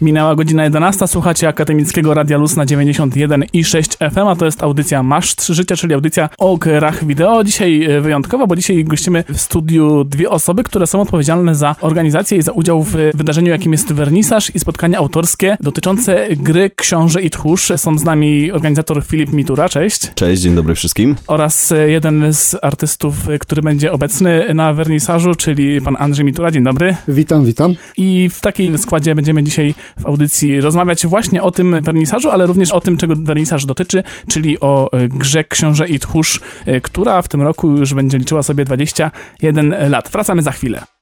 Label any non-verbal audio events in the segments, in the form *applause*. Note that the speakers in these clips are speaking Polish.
Minęła godzina 11, słuchacie Akademickiego Radia Luz na 91 i 6 FM, a to jest audycja Masz 3 Życia, czyli audycja o grach wideo. Dzisiaj e, wyjątkowo, bo dzisiaj gościmy w studiu dwie osoby, które są odpowiedzialne za organizację i za udział w wydarzeniu, jakim jest wernisaż i spotkania autorskie dotyczące gry Książę i Tchórz. Są z nami organizator Filip Mitura, cześć. Cześć, dzień dobry wszystkim. Oraz e, jeden z artystów, e, który będzie obecny na wernisażu, czyli pan Andrzej Mitura, dzień dobry. Witam, witam. I w takim składzie będziemy dzisiaj w audycji rozmawiać właśnie o tym wernisażu, ale również o tym, czego wernisaż dotyczy, czyli o e, grze Książę i Tchórz, e, która w tym roku już będzie liczyła sobie 21 lat. Wracamy za chwilę.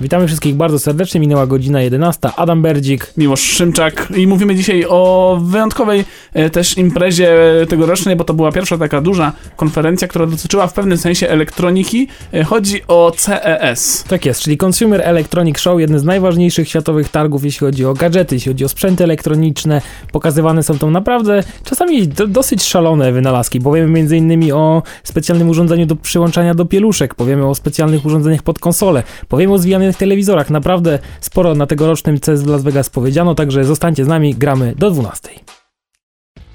Witamy wszystkich bardzo serdecznie, minęła godzina 11. Adam Berdzik. Miłosz Szymczak i mówimy dzisiaj o wyjątkowej e, też imprezie tegorocznej, bo to była pierwsza taka duża konferencja, która dotyczyła w pewnym sensie elektroniki. E, Chodzi o CES. Tak jest, czyli Consumer Electronic Show, jeden z najważniejszych światowych targów, jeśli chodzi o gadżety, jeśli chodzi o sprzęty elektroniczne. Pokazywane są tam naprawdę czasami do, dosyć szalone wynalazki. Powiemy m.in. o specjalnym urządzeniu do przyłączania do pieluszek, powiemy o specjalnych urządzeniach pod konsolę, powiemy o zwijanych telewizorach. Naprawdę sporo na tegorocznym CES w Las Vegas powiedziano, także zostańcie z nami, gramy do 12.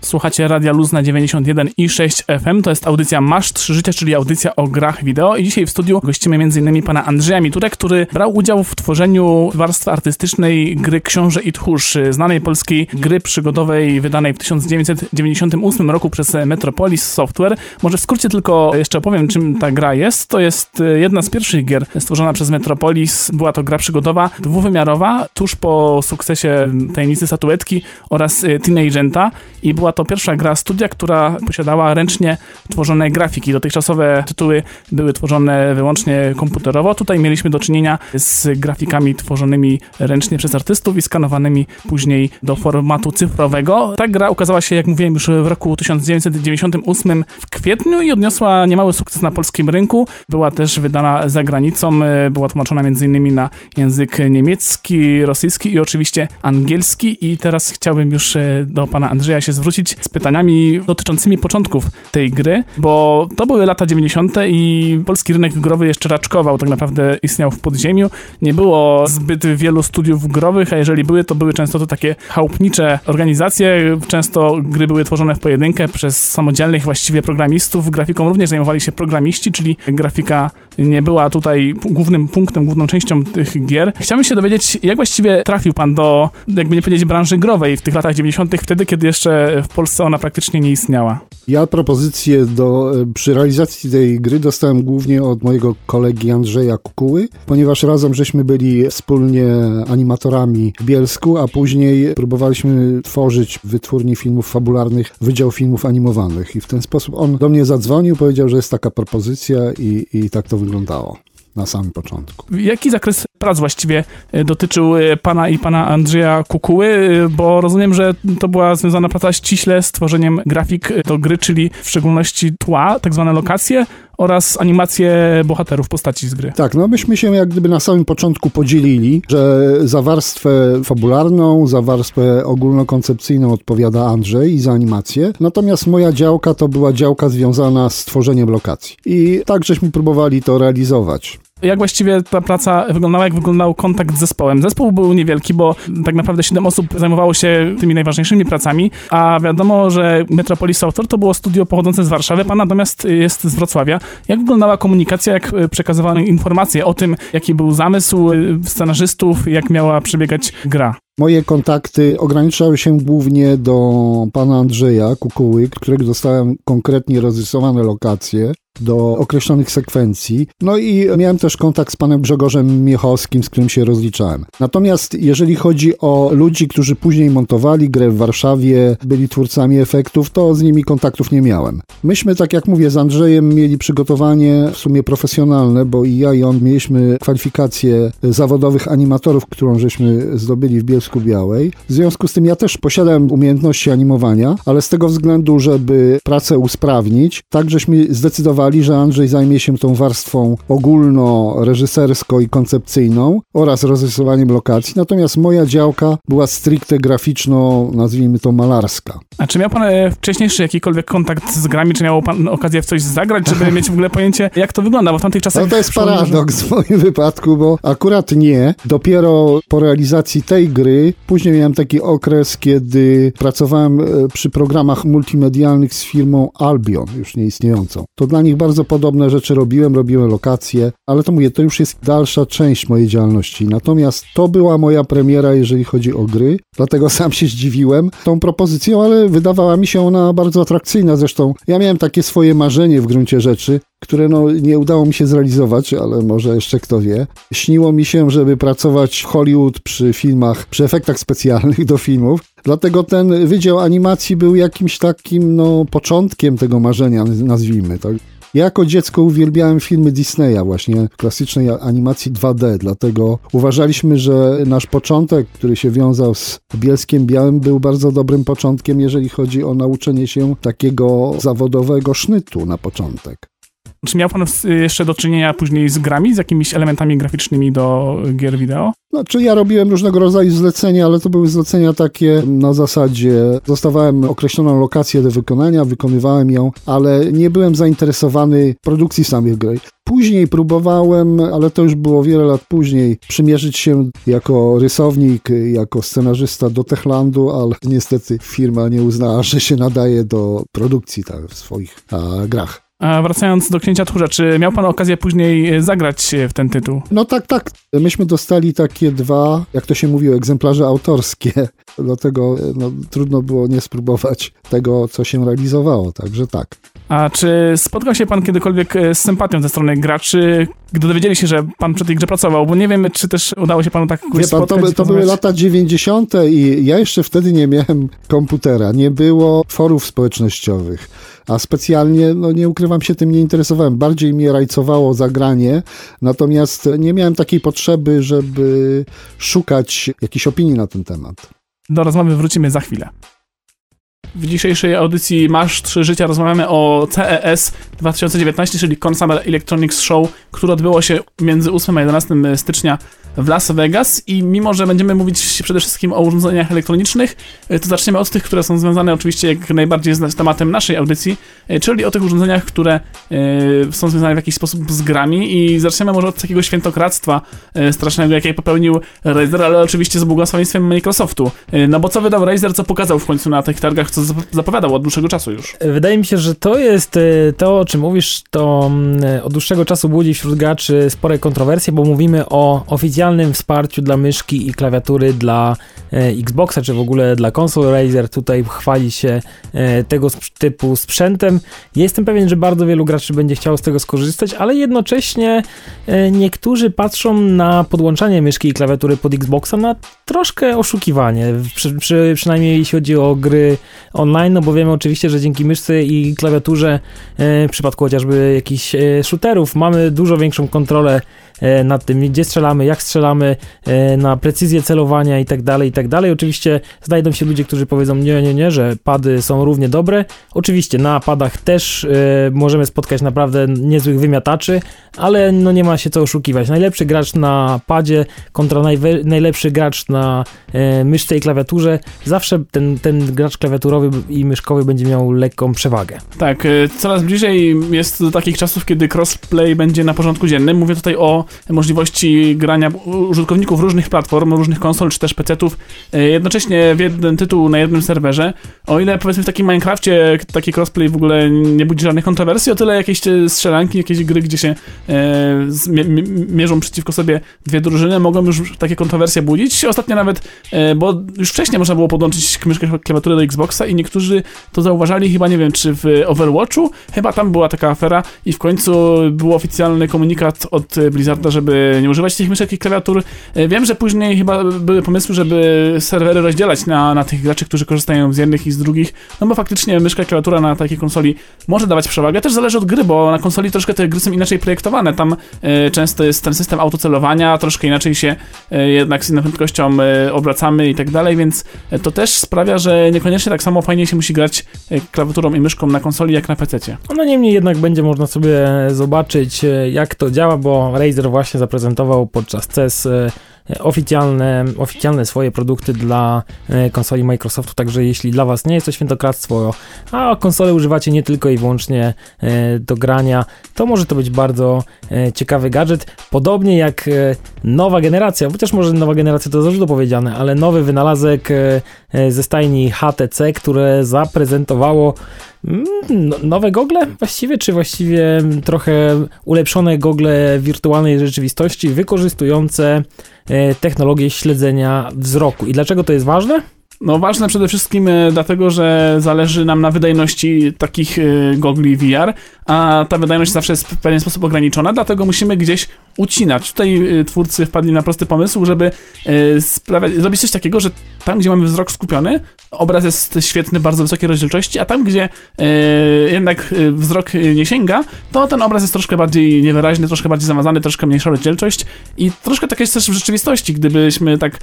Słuchacie Radia Luz na 91 i 6 FM. To jest audycja Masz 3 Życia, czyli audycja o grach wideo. I dzisiaj w studiu gościmy m.in. pana Andrzeja Miturek, który brał udział w tworzeniu warstwy artystycznej gry Książę i Tchórz, znanej polskiej gry przygodowej wydanej w 1998 roku przez Metropolis Software. Może w skrócie tylko jeszcze opowiem, czym ta gra jest. To jest jedna z pierwszych gier stworzona przez Metropolis. Była to gra przygodowa, dwuwymiarowa, tuż po sukcesie Tajemnicy Statuetki oraz Teenagenta i była to pierwsza gra studia, która posiadała ręcznie tworzone grafiki. Dotychczasowe tytuły były tworzone wyłącznie komputerowo. Tutaj mieliśmy do czynienia z grafikami tworzonymi ręcznie przez artystów i skanowanymi później do formatu cyfrowego. Ta gra ukazała się, jak mówiłem, już w roku 1998 w kwietniu i odniosła niemały sukces na polskim rynku. Była też wydana za granicą, była tłumaczona m.in. na język niemiecki, rosyjski i oczywiście angielski. I teraz chciałbym już do pana Andrzeja się zwrócić z pytaniami dotyczącymi początków tej gry, bo to były lata 90. i polski rynek growy jeszcze raczkował, tak naprawdę istniał w podziemiu. Nie było zbyt wielu studiów growych, a jeżeli były, to były często to takie chałupnicze organizacje. Często gry były tworzone w pojedynkę przez samodzielnych właściwie programistów. Grafiką również zajmowali się programiści, czyli grafika nie była tutaj głównym punktem, główną częścią tych gier. Chciałbym się dowiedzieć, jak właściwie trafił pan do, jakby nie powiedzieć, branży growej w tych latach 90., wtedy, kiedy jeszcze w Polsce ona praktycznie nie istniała. Ja propozycję do, przy realizacji tej gry dostałem głównie od mojego kolegi Andrzeja Kukuły, ponieważ razem żeśmy byli wspólnie animatorami w Bielsku, a później próbowaliśmy tworzyć wytwórni filmów fabularnych Wydział Filmów Animowanych i w ten sposób on do mnie zadzwonił, powiedział, że jest taka propozycja i, i tak to wyglądało na samym początku. Jaki zakres prac właściwie dotyczył pana i pana Andrzeja Kukuły? Bo rozumiem, że to była związana praca ściśle z tworzeniem grafik do gry, czyli w szczególności tła, tak zwane lokacje, oraz animacje bohaterów, postaci z gry. Tak, no myśmy się jak gdyby na samym początku podzielili, że za warstwę fabularną, za warstwę ogólnokoncepcyjną odpowiada Andrzej i za animację, natomiast moja działka to była działka związana z tworzeniem lokacji. I tak żeśmy próbowali to realizować. Jak właściwie ta praca wyglądała, jak wyglądał kontakt z zespołem? Zespół był niewielki, bo tak naprawdę 7 osób zajmowało się tymi najważniejszymi pracami, a wiadomo, że Metropolis Software to było studio pochodzące z Warszawy, pan natomiast jest z Wrocławia. Jak wyglądała komunikacja, jak przekazywano informacje o tym, jaki był zamysł scenarzystów, jak miała przebiegać gra? Moje kontakty ograniczały się głównie do pana Andrzeja Kukuły, którego dostałem konkretnie rozrysowane lokacje do określonych sekwencji. No i miałem też kontakt z panem Grzegorzem Miechowskim, z którym się rozliczałem. Natomiast jeżeli chodzi o ludzi, którzy później montowali grę w Warszawie, byli twórcami efektów, to z nimi kontaktów nie miałem. Myśmy, tak jak mówię, z Andrzejem mieli przygotowanie w sumie profesjonalne, bo i ja i on mieliśmy kwalifikacje zawodowych animatorów, którą żeśmy zdobyli w Bielsku Białej. W związku z tym ja też posiadałem umiejętności animowania, ale z tego względu, żeby pracę usprawnić, tak żeśmy zdecydowali zdecydowali, że Andrzej zajmie się tą warstwą ogólno-reżyserską i koncepcyjną oraz rozrysowaniem lokacji, natomiast moja działka była stricte graficzno, nazwijmy to malarska. A czy miał pan e, wcześniejszy jakikolwiek kontakt z grami, czy miał pan okazję w coś zagrać, żeby *laughs* mieć w ogóle pojęcie, jak to wygląda, bo w tamtych czasach... No to jest paradoks w moim wypadku, bo akurat nie. Dopiero po realizacji tej gry, później miałem taki okres, kiedy pracowałem e, przy programach multimedialnych z firmą Albion, już nieistniejącą. To dla nich bardzo podobne rzeczy robiłem, robiłem lokacje, ale to mówię, to już jest dalsza część mojej działalności. Natomiast to była moja premiera, jeżeli chodzi o gry, dlatego *laughs* sam się zdziwiłem tą propozycją, ale wydawała mi się ona bardzo atrakcyjna. Zresztą ja miałem takie swoje marzenie w gruncie rzeczy, które no, nie udało mi się zrealizować, ale może jeszcze kto wie. Śniło mi się, żeby pracować w Hollywood przy filmach, przy efektach specjalnych do filmów. Dlatego ten wydział animacji był jakimś takim no, początkiem tego marzenia, nazwijmy to. Ja jako dziecko uwielbiałem filmy Disneya, właśnie klasycznej animacji 2D, dlatego uważaliśmy, że nasz początek, który się wiązał z Bielskiem Białym, był bardzo dobrym początkiem, jeżeli chodzi o nauczenie się takiego zawodowego sznytu na początek. Czy miał pan jeszcze do czynienia później z grami, z jakimiś elementami graficznymi do gier wideo? Znaczy ja robiłem różnego rodzaju zlecenia, ale to były zlecenia takie na zasadzie dostawałem określoną lokację do wykonania, wykonywałem ją, ale nie byłem zainteresowany produkcji samych gier. Później próbowałem, ale to już było wiele lat później, przymierzyć się jako rysownik, jako scenarzysta do Techlandu, ale niestety firma nie uznała, że się nadaje do produkcji tak, w swoich a, grach. A wracając do Księcia Tchórza, czy miał pan okazję później e, zagrać w ten tytuł? No tak, tak. Myśmy dostali takie dwa, jak to się mówi, egzemplarze autorskie. Dlatego no, trudno było nie spróbować tego, co się realizowało, także tak. A czy spotkał się pan kiedykolwiek e, z sympatią ze strony graczy, gdy dowiedzieli się, że pan przy tej grze pracował? Bo nie wiem, czy też udało się panu tak Wie pan, spotkać. To, to były lata 90. i ja jeszcze wtedy nie miałem komputera, nie było forów społecznościowych a specjalnie, no nie ukrywam się, tym nie interesowałem. Bardziej mnie rajcowało zagranie, natomiast nie miałem takiej potrzeby, żeby szukać jakiejś opinii na ten temat. Do rozmowy wrócimy za chwilę. W dzisiejszej audycji Masz 3 Życia rozmawiamy o CES 2019, czyli Consumer Electronics Show, które odbyło się między 8 a 11 stycznia w Las Vegas i mimo, że będziemy mówić przede wszystkim o urządzeniach elektronicznych, e, to zaczniemy od tych, które są związane oczywiście jak najbardziej z tematem naszej audycji, e, czyli o tych urządzeniach, które e, są związane w jakiś sposób z grami i zaczniemy może od takiego świętokradztwa strasznego, jakie popełnił Razer, ale oczywiście z błogosławieństwem Microsoftu. No bo co wydał Razer, co pokazał w końcu na tych targach, co zapowiadał od dłuższego czasu już? Wydaje mi się, że to jest to, o czym mówisz, to mm, od dłuższego czasu budzi wśród graczy spore kontrowersje, bo mówimy o oficjalnym wsparciu dla myszki i klawiatury dla e, Xboxa, czy w ogóle dla konsol Razer. Tutaj chwali się e, tego typu sprzętem. Jestem pewien, że bardzo wielu graczy będzie chciało z tego skorzystać, ale jednocześnie e, niektórzy patrzą na podłączanie myszki i klawiatury pod Xboxa na troszkę oszukiwanie, przy, przy, przynajmniej jeśli chodzi o gry online, no bo wiemy oczywiście, że dzięki myszce i klawiaturze w przypadku chociażby jakichś shooterów mamy dużo większą kontrolę E, nad tym, gdzie strzelamy, jak strzelamy, e, na precyzję celowania i tak dalej, i tak dalej. Oczywiście znajdą się ludzie, którzy powiedzą nie, nie, nie, że pady są równie dobre. Oczywiście na padach też e, możemy spotkać naprawdę niezłych wymiataczy, ale no nie ma się co oszukiwać. Najlepszy gracz na padzie kontra najlepszy gracz na myszce i klawiaturze, zawsze ten, ten gracz klawiaturowy i myszkowy będzie miał lekką przewagę. Tak, coraz bliżej jest do takich czasów, kiedy crossplay będzie na porządku dziennym. Mówię tutaj o możliwości grania użytkowników różnych platform, różnych konsol czy też PC-ów e, jednocześnie w jeden tytuł na jednym serwerze. O ile powiedzmy w takim Minecrafcie taki crossplay w ogóle nie budzi żadnych kontrowersji, o tyle jakieś strzelanki, jakieś gry, gdzie się e, mierzą przeciwko sobie dwie drużyny, mogą już takie kontrowersje budzić. Ostatnio nawet, e, bo już wcześniej można było podłączyć myszkę klawiaturę do Xboxa i niektórzy to zauważali, chyba nie wiem, czy w Overwatchu, chyba tam była taka afera i w końcu był oficjalny komunikat od Blizzarda żeby nie używać tych myszek i klawiatur. E, wiem, że później chyba były pomysły, żeby serwery rozdzielać na, na tych graczy, którzy korzystają z jednych i z drugich, no bo faktycznie myszka i klawiatura na takiej konsoli może dawać przewagę. Też zależy od gry, bo na konsoli troszkę te gry są inaczej projektowane. Tam e, często jest ten system autocelowania, troszkę inaczej się e, jednak z inną prędkością e, obracamy i tak dalej, więc e, to też sprawia, że niekoniecznie tak samo fajnie się musi grać e, klawiaturą i myszką na konsoli jak na PC. No niemniej jednak będzie można sobie zobaczyć, e, jak to działa, bo Razer właśnie zaprezentował podczas CES e, oficjalne, oficjalne swoje produkty dla e, konsoli Microsoftu, także jeśli dla Was nie jest to świętokradztwo, a konsole używacie nie tylko i wyłącznie e, do grania, to może to być bardzo e, ciekawy gadżet, podobnie jak nowa generacja, chociaż może nowa generacja to za dużo powiedziane, ale nowy wynalazek ze stajni HTC, które zaprezentowało mm, no, nowe gogle właściwie, czy właściwie trochę ulepszone gogle wirtualnej rzeczywistości wykorzystujące E, technologię śledzenia wzroku. I dlaczego to jest ważne? No ważne przede wszystkim e, dlatego, że zależy nam na wydajności takich e, gogli VR, a ta wydajność zawsze jest w pewien sposób ograniczona, dlatego musimy gdzieś ucinać. Tutaj y, twórcy wpadli na prosty pomysł, żeby y, sprawiać, zrobić coś takiego, że tam, gdzie mamy wzrok skupiony, obraz jest świetny, bardzo wysokiej rozdzielczości, a tam, gdzie y, jednak wzrok nie sięga, to ten obraz jest troszkę bardziej niewyraźny, troszkę bardziej zamazany, troszkę mniejsza rozdzielczość i troszkę tak jest też w rzeczywistości. Gdybyśmy tak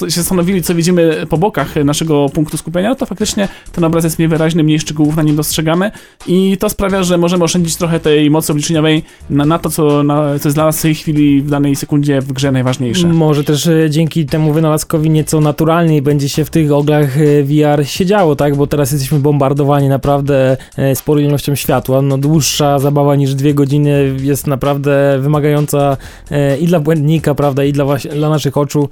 się zastanowili, co widzimy po bokach naszego punktu skupienia, to faktycznie ten obraz jest mniej wyraźny, mniej szczegółów na nim dostrzegamy i to sprawia, że możemy oszczędzić trochę tej mocy obliczeniowej na, na to, co, na, co jest dla nas w tej chwili, w danej sekundzie w grze najważniejsze. Może też e, dzięki temu wynalazkowi nieco naturalniej będzie się w tych oglach e, VR siedziało, tak? Bo teraz jesteśmy bombardowani naprawdę e, sporą ilością światła. No dłuższa zabawa niż dwie godziny jest naprawdę wymagająca i dla błędnika, prawda, i dla, dla naszych oczu,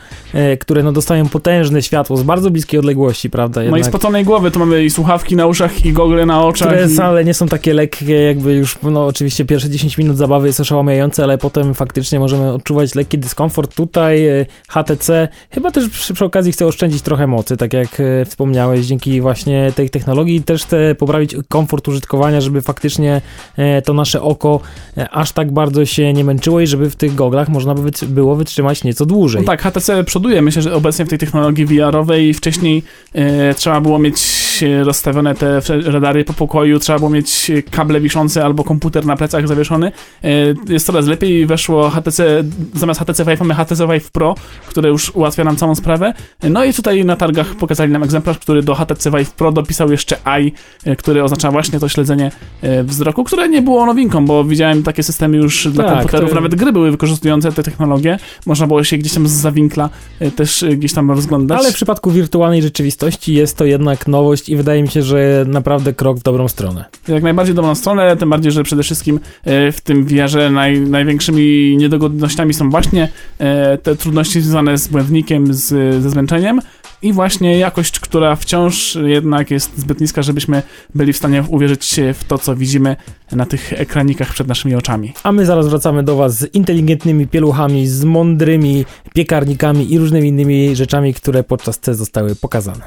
które no dostają potężne światło z bardzo bliskiej odległości, prawda? Jednak. No i spoconej głowy, to mamy i słuchawki na uszach, i gogle na oczach. Które i... wcale nie są takie lekkie, jakby już, no oczywiście pierwsze 10 minut zabawy jest oszałamiające, ale potem faktycznie możemy odczuwać lekki dyskomfort. Tutaj e, HTC chyba też przy, przy okazji chce oszczędzić trochę mocy, tak jak e, wspomniałeś, dzięki właśnie tej technologii też chce poprawić komfort użytkowania, żeby faktycznie e, to nasze oko aż tak bardzo się nie męczyło i żeby w tych goglach można by było wytrzymać nieco dłużej. No tak, HTC przoduje. Myślę, że obecnie w tej technologii VR-owej wcześniej e, trzeba było mieć rozstawione te radary po pokoju, trzeba było mieć kable wiszące albo komputer na plecach zawieszony. E, jest coraz lepiej, weszło HTC, zamiast HTC Vive mamy HTC Vive Pro, które już ułatwia nam całą sprawę. No i tutaj na targach pokazali nam egzemplarz, który do HTC Vive Pro dopisał jeszcze Eye, e, który oznacza właśnie to śledzenie e, wzroku, które nie było nowinką, bo widziałem takie systemy już dla tak, komputerów, to... nawet gry były wykorzystujące te technologie. Można było się gdzieś tam z zawinkla też gdzieś tam rozglądać. Ale w przypadku wirtualnej rzeczywistości jest to jednak nowość i wydaje mi się, że naprawdę krok w dobrą stronę. Jak najbardziej dobrą stronę, tym bardziej, że przede wszystkim e, w tym VR-ze naj, największymi niedogodnościami są właśnie e, te trudności związane z błędnikiem, z, ze zmęczeniem i właśnie jakość, która wciąż jednak jest zbyt niska, żebyśmy byli w stanie uwierzyć w to, co widzimy na tych ekranikach przed naszymi oczami. A my zaraz wracamy do Was z inteligentnymi pieluchami, z mądrymi piekarnikami i różnymi innymi rzeczami, które podczas C zostały pokazane.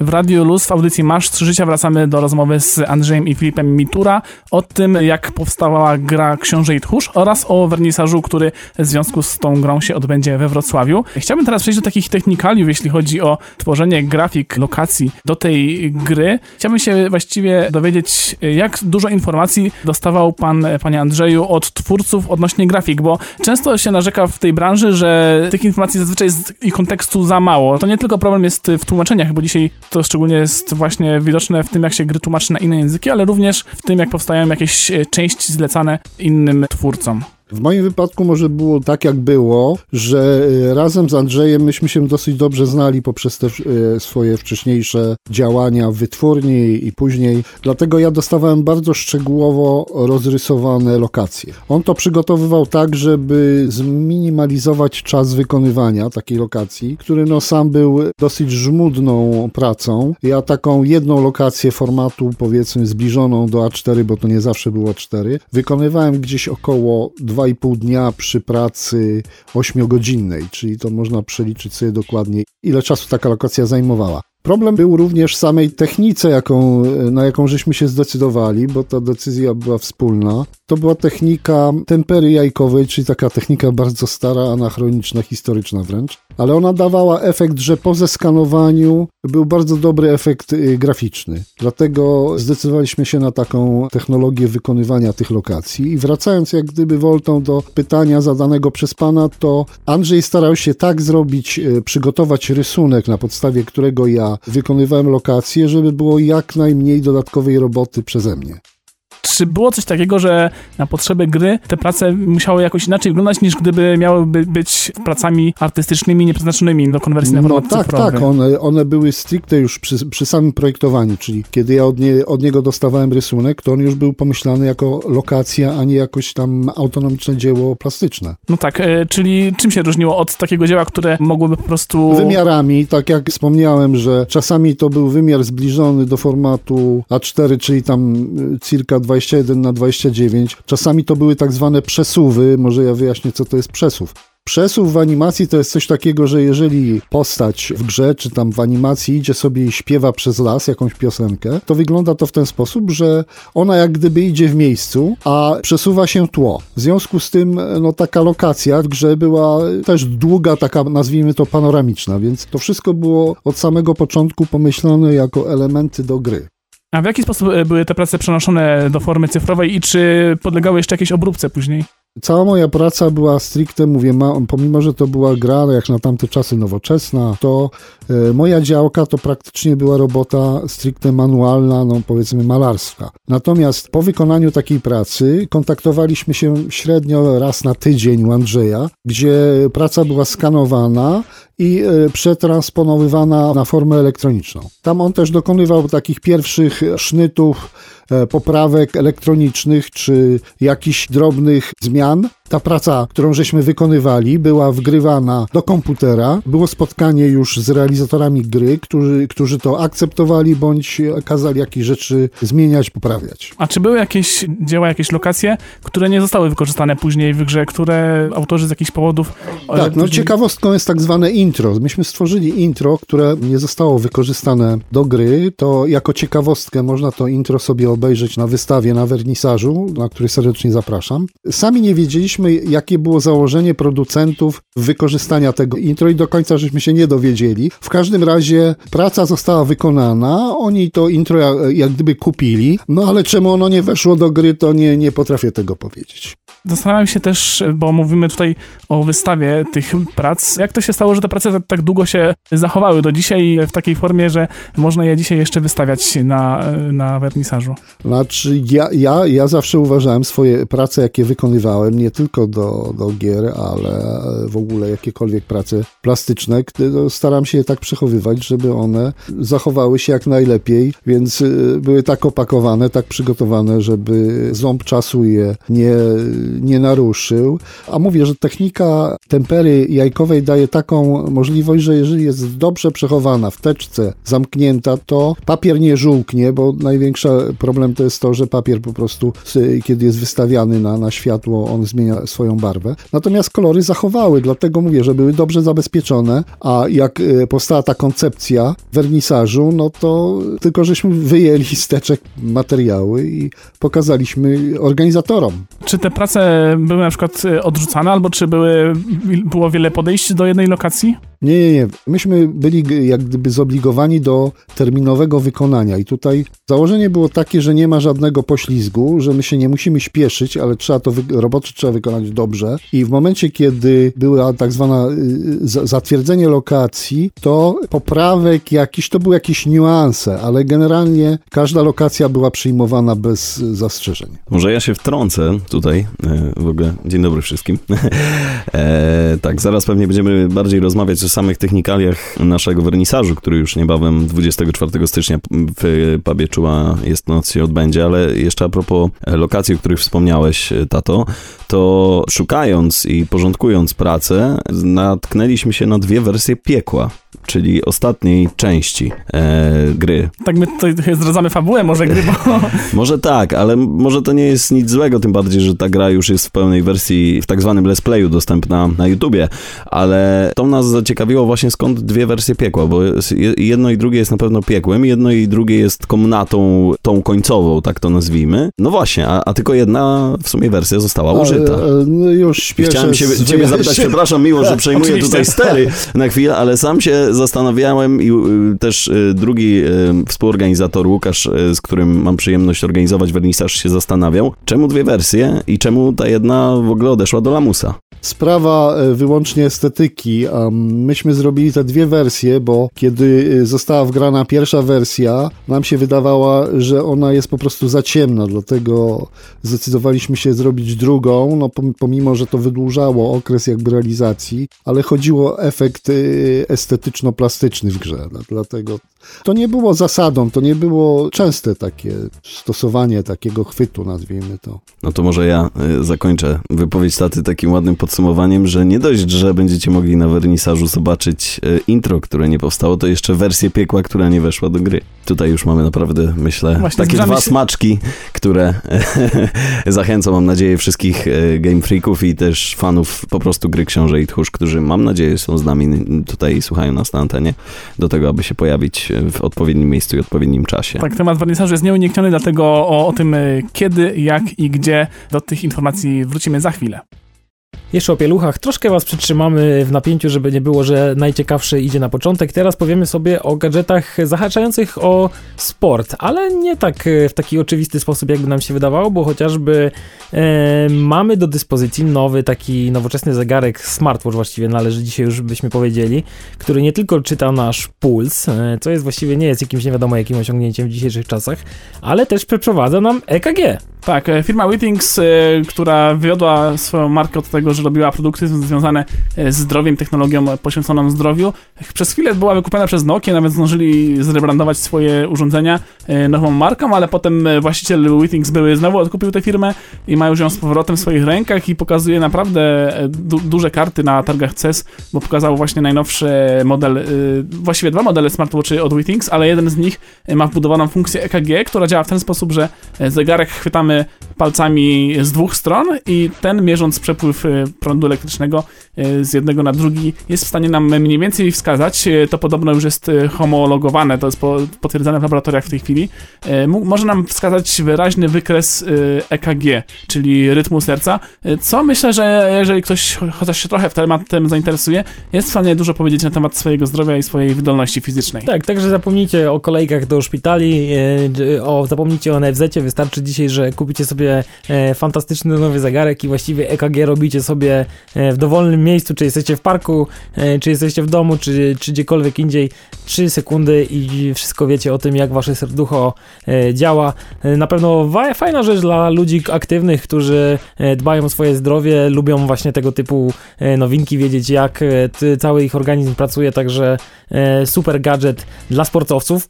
W Radiu Luz w audycji Masz 3 Życia wracamy do rozmowy z Andrzejem i Filipem Mitura o tym, jak powstała gra Książę i Tchórz oraz o wernisażu, który w związku z tą grą się odbędzie we Wrocławiu. Chciałbym teraz przejść do takich technikaliów, jeśli chodzi o tworzenie grafik, lokacji do tej gry. Chciałbym się właściwie dowiedzieć, jak dużo informacji dostawał pan, panie Andrzeju, od twórców odnośnie grafik, bo często się narzeka w tej branży, że tych informacji zazwyczaj z ich kontekstu za mało. To nie tylko problem jest w tłumaczeniach, bo dzisiaj to szczególnie jest właśnie widoczne w tym, jak się gry tłumaczy na inne języki, ale również w tym, jak powstają jakieś e, części zlecane innym twórcom. W moim wypadku może było tak, jak było, że e, razem z Andrzejem myśmy się dosyć dobrze znali poprzez te e, swoje wcześniejsze działania w wytwórni i później. Dlatego ja dostawałem bardzo szczegółowo rozrysowane lokacje. On to przygotowywał tak, żeby zminimalizować czas wykonywania takiej lokacji, który no sam był dosyć żmudną pracą. Ja taką jedną lokację formatu powiedzmy zbliżoną do A4, bo to nie zawsze było 4, wykonywałem gdzieś około 2 2,5 dnia przy pracy 8-godzinnej, czyli to można przeliczyć sobie dokładnie, ile czasu taka lokacja zajmowała. Problem był również w samej technice, jaką, na jaką żeśmy się zdecydowali, bo ta decyzja była wspólna. To była technika tempery jajkowej, czyli taka technika bardzo stara, anachroniczna, historyczna wręcz. Ale ona dawała efekt, że po zeskanowaniu był bardzo dobry efekt y, graficzny. Dlatego zdecydowaliśmy się na taką technologię wykonywania tych lokacji. I wracając jak gdyby woltą do pytania zadanego przez pana, to Andrzej starał się tak zrobić, y, przygotować rysunek, na podstawie którego ja wykonywałem lokację, żeby było jak najmniej dodatkowej roboty przeze mnie. Czy było coś takiego, że na potrzeby gry te prace musiały jakoś inaczej wyglądać, niż gdyby miałyby być pracami artystycznymi, nieprzeznaczonymi do konwersji na No format tak, cyfrowy? tak, one, one były stricte już przy, przy samym projektowaniu, czyli kiedy ja od, nie, od niego dostawałem rysunek, to on już był pomyślany jako lokacja, a nie jakoś tam autonomiczne dzieło plastyczne. No tak, e, czyli czym się różniło od takiego dzieła, które mogłyby po prostu... Wymiarami, tak jak wspomniałem, że czasami to był wymiar zbliżony do formatu A4, czyli tam y, circa 21 na 29. Czasami to były tak zwane przesuwy, może ja wyjaśnię, co to jest przesuw. Przesuw w animacji to jest coś takiego, że jeżeli postać w grze czy tam w animacji idzie sobie i śpiewa przez las jakąś piosenkę, to wygląda to w ten sposób, że ona jak gdyby idzie w miejscu, a przesuwa się tło. W związku z tym no, taka lokacja w grze była też długa, taka nazwijmy to panoramiczna, więc to wszystko było od samego początku pomyślane jako elementy do gry. A w jaki sposób e, były te prace przenoszone do formy cyfrowej i czy podlegały jeszcze jakiejś obróbce później? Cała moja praca była stricte, mówię, ma, pomimo, że to była gra jak na tamte czasy nowoczesna, to e, moja działka to praktycznie była robota stricte manualna, no powiedzmy malarska. Natomiast po wykonaniu takiej pracy kontaktowaliśmy się średnio raz na tydzień u Andrzeja, gdzie praca była skanowana i e, przetransponowywana na formę elektroniczną. Tam on też dokonywał takich pierwszych sznytów, poprawek elektronicznych czy jakichś drobnych zmian. Ta praca, którą żeśmy wykonywali, była wgrywana do komputera. Było spotkanie już z realizatorami gry, którzy, którzy to akceptowali bądź kazali jakieś rzeczy zmieniać, poprawiać. A czy były jakieś dzieła, jakieś lokacje, które nie zostały wykorzystane później w grze, które autorzy z jakichś powodów... e, Tak, no ciekawostką jest tak zwane intro. Myśmy stworzyli intro, które nie zostało wykorzystane do gry. To jako ciekawostkę można to intro sobie obejrzeć na wystawie, na wernisażu, na który serdecznie zapraszam. Sami nie wiedzieliśmy, jakie było założenie producentów wykorzystania tego intro i do końca żeśmy się nie dowiedzieli. W każdym razie praca została wykonana, oni to intro jak, jak gdyby kupili, no ale czemu ono nie weszło do gry, to nie, nie potrafię tego powiedzieć. Zastanawiam się też, bo mówimy tutaj o wystawie tych prac, jak to się stało, że te prace tak, tak długo się zachowały do dzisiaj w takiej formie, że można je dzisiaj jeszcze wystawiać na, na wernisażu. Znaczy, ja, ja, ja zawsze uważałem swoje prace, jakie wykonywałem, nie tylko do, do gier, ale w ogóle jakiekolwiek prace plastyczne, to staram się je tak przechowywać, żeby one zachowały się jak najlepiej, więc y, były tak opakowane, tak przygotowane, żeby ząb czasu je nie, nie naruszył. A mówię, że technika tempery jajkowej daje taką możliwość, że jeżeli jest dobrze przechowana w teczce, zamknięta, to papier nie żółknie, bo największy problem to jest to, że papier po prostu, y, kiedy jest wystawiany na, na światło, on zmienia swoją barwę. Natomiast kolory zachowały, dlatego mówię, że były dobrze zabezpieczone, a jak y, powstała ta koncepcja wernisażu, no to tylko żeśmy wyjęli z teczek materiały i pokazaliśmy organizatorom. Czy te prace były na przykład y, odrzucane, albo czy były, było wiele podejść do jednej lokacji? Nie, nie, nie. Myśmy byli jak gdyby zobligowani do terminowego wykonania i tutaj założenie było takie, że nie ma żadnego poślizgu, że my się nie musimy śpieszyć, ale trzeba to, roboty trzeba wykonać dobrze i w momencie, kiedy była tak zwana y, za- zatwierdzenie lokacji, to poprawek jakiś, to były jakieś niuanse, ale generalnie każda lokacja była przyjmowana bez y, zastrzeżeń. Może ja się wtrącę tutaj, e, w ogóle dzień dobry wszystkim. *laughs* e, tak, zaraz pewnie będziemy bardziej rozmawiać o samych technikaliach naszego wernisażu, który już niebawem 24 stycznia w pubie Czuła jest noc się odbędzie, ale jeszcze a propos lokacji, o których wspomniałeś, tato, to szukając i porządkując pracę, natknęliśmy się na dwie wersje piekła. Czyli ostatniej części e, gry. Tak my tutaj trochę zdradzamy fabułę może gry, bo... *laughs* Może tak, ale może to nie jest nic złego, tym bardziej, że ta gra już jest w pełnej wersji, w tak zwanym let's playu dostępna na YouTubie, ale to nas zaciekawiło właśnie skąd dwie wersje piekła, bo jedno i drugie jest na pewno piekłem, jedno i drugie jest komnatą tą końcową, tak to nazwijmy. No właśnie, a, a tylko jedna w sumie wersja została użyta. Ale, no już Chciałem się, ciebie zapytać, przepraszam miło, że *laughs* przejmuję Oczywiście. tutaj stery na chwilę, ale sam się zastanawiałem i y, też y, drugi y, współorganizator Łukasz, z którym mam przyjemność organizować wernisaż się zastanawiał, czemu dwie wersje i czemu ta jedna w ogóle odeszła do lamusa. Sprawa wyłącznie estetyki. Myśmy zrobili te dwie wersje, bo kiedy została wgrana pierwsza wersja, nam się wydawała, że ona jest po prostu za ciemna, dlatego zdecydowaliśmy się zrobić drugą, no pom- pomimo, że to wydłużało okres jakby realizacji, ale chodziło o efekt e, estetyczno-plastyczny w grze, dla- dlatego to nie było zasadą, to nie było częste takie stosowanie takiego chwytu, nazwijmy to. No to może ja y, zakończę wypowiedź taty takim ładnym podsumowaniem, że nie dość, że będziecie mogli na wernisażu zobaczyć y, intro, które nie powstało, to jeszcze wersję piekła, która nie weszła do gry. Tutaj już mamy naprawdę, myślę, Właśnie takie dwa się- smaczki, które *laughs* zachęcą, mam nadzieję, wszystkich y, game freaków i też fanów po prostu gry Książę i Tchórz, którzy mam nadzieję są z nami tutaj i słuchają nas na antenie, do tego, aby się pojawić y, w odpowiednim miejscu i odpowiednim czasie. Tak, temat wernisażu jest nieunikniony, dlatego o, o tym y, kiedy, jak i gdzie do tych informacji wrócimy za chwilę. Jeszcze o pieluchach. Troszkę was przytrzymamy w napięciu, żeby nie było, że najciekawsze idzie na początek. Teraz powiemy sobie o gadżetach zahaczających o sport, ale nie tak e, w taki oczywisty sposób, jakby nam się wydawało, bo chociażby e, mamy do dyspozycji nowy taki nowoczesny zegarek, smartwatch właściwie należy dzisiaj już byśmy powiedzieli, który nie tylko czyta nasz puls, e, co jest właściwie nie jest jakimś nie wiadomo jakim osiągnięciem w dzisiejszych czasach, ale też przeprowadza nam EKG. Tak, e, firma Withings, e, która wywiodła swoją markę od tego, że robiła produkty związane e, z zdrowiem, technologią poświęconą zdrowiu. Przez chwilę była wykupiona przez Nokia, nawet zdążyli zrebrandować swoje urządzenia e, nową marką, ale potem e, właściciel Withings były znowu odkupił tę firmę i ma już ją z powrotem w swoich rękach i pokazuje naprawdę du duże karty na targach CES, bo pokazał właśnie najnowszy model, właściwie dwa modele smartwatchy od Withings, ale jeden z nich ma wbudowaną funkcję EKG, która działa w ten sposób, że zegarek chwytamy palcami z dwóch stron i ten mierząc przepływ prądu elektrycznego e, z jednego na drugi jest w stanie nam mniej więcej wskazać. E, To podobno już jest homologowane, to jest po, potwierdzone w laboratoriach w tej chwili. Może nam wskazać wyraźny wykres EKG, czyli rytmu serca, co myślę, że jeżeli ktoś cho- chociaż się trochę w tematem zainteresuje, jest w stanie dużo powiedzieć na temat swojego zdrowia i swojej wydolności fizycznej. Tak, także zapomnijcie o kolejkach do szpitali, o, zapomnijcie o NFZ-cie, wystarczy dzisiaj, że kupicie sobie e, fantastyczny nowy zegarek i właściwie EKG robicie sobie e, w dowolnym miejscu, czy jesteście w parku, e, czy jesteście w domu, czy, czy gdziekolwiek indziej, 3 sekundy i wszystko wiecie o tym, jak wasze serducho e, działa. Na pewno fajna rzecz dla ludzi aktywnych, którzy dbają o swoje zdrowie, lubią właśnie tego typu nowinki, wiedzieć jak cały ich organizm pracuje, także super gadżet dla sportowców.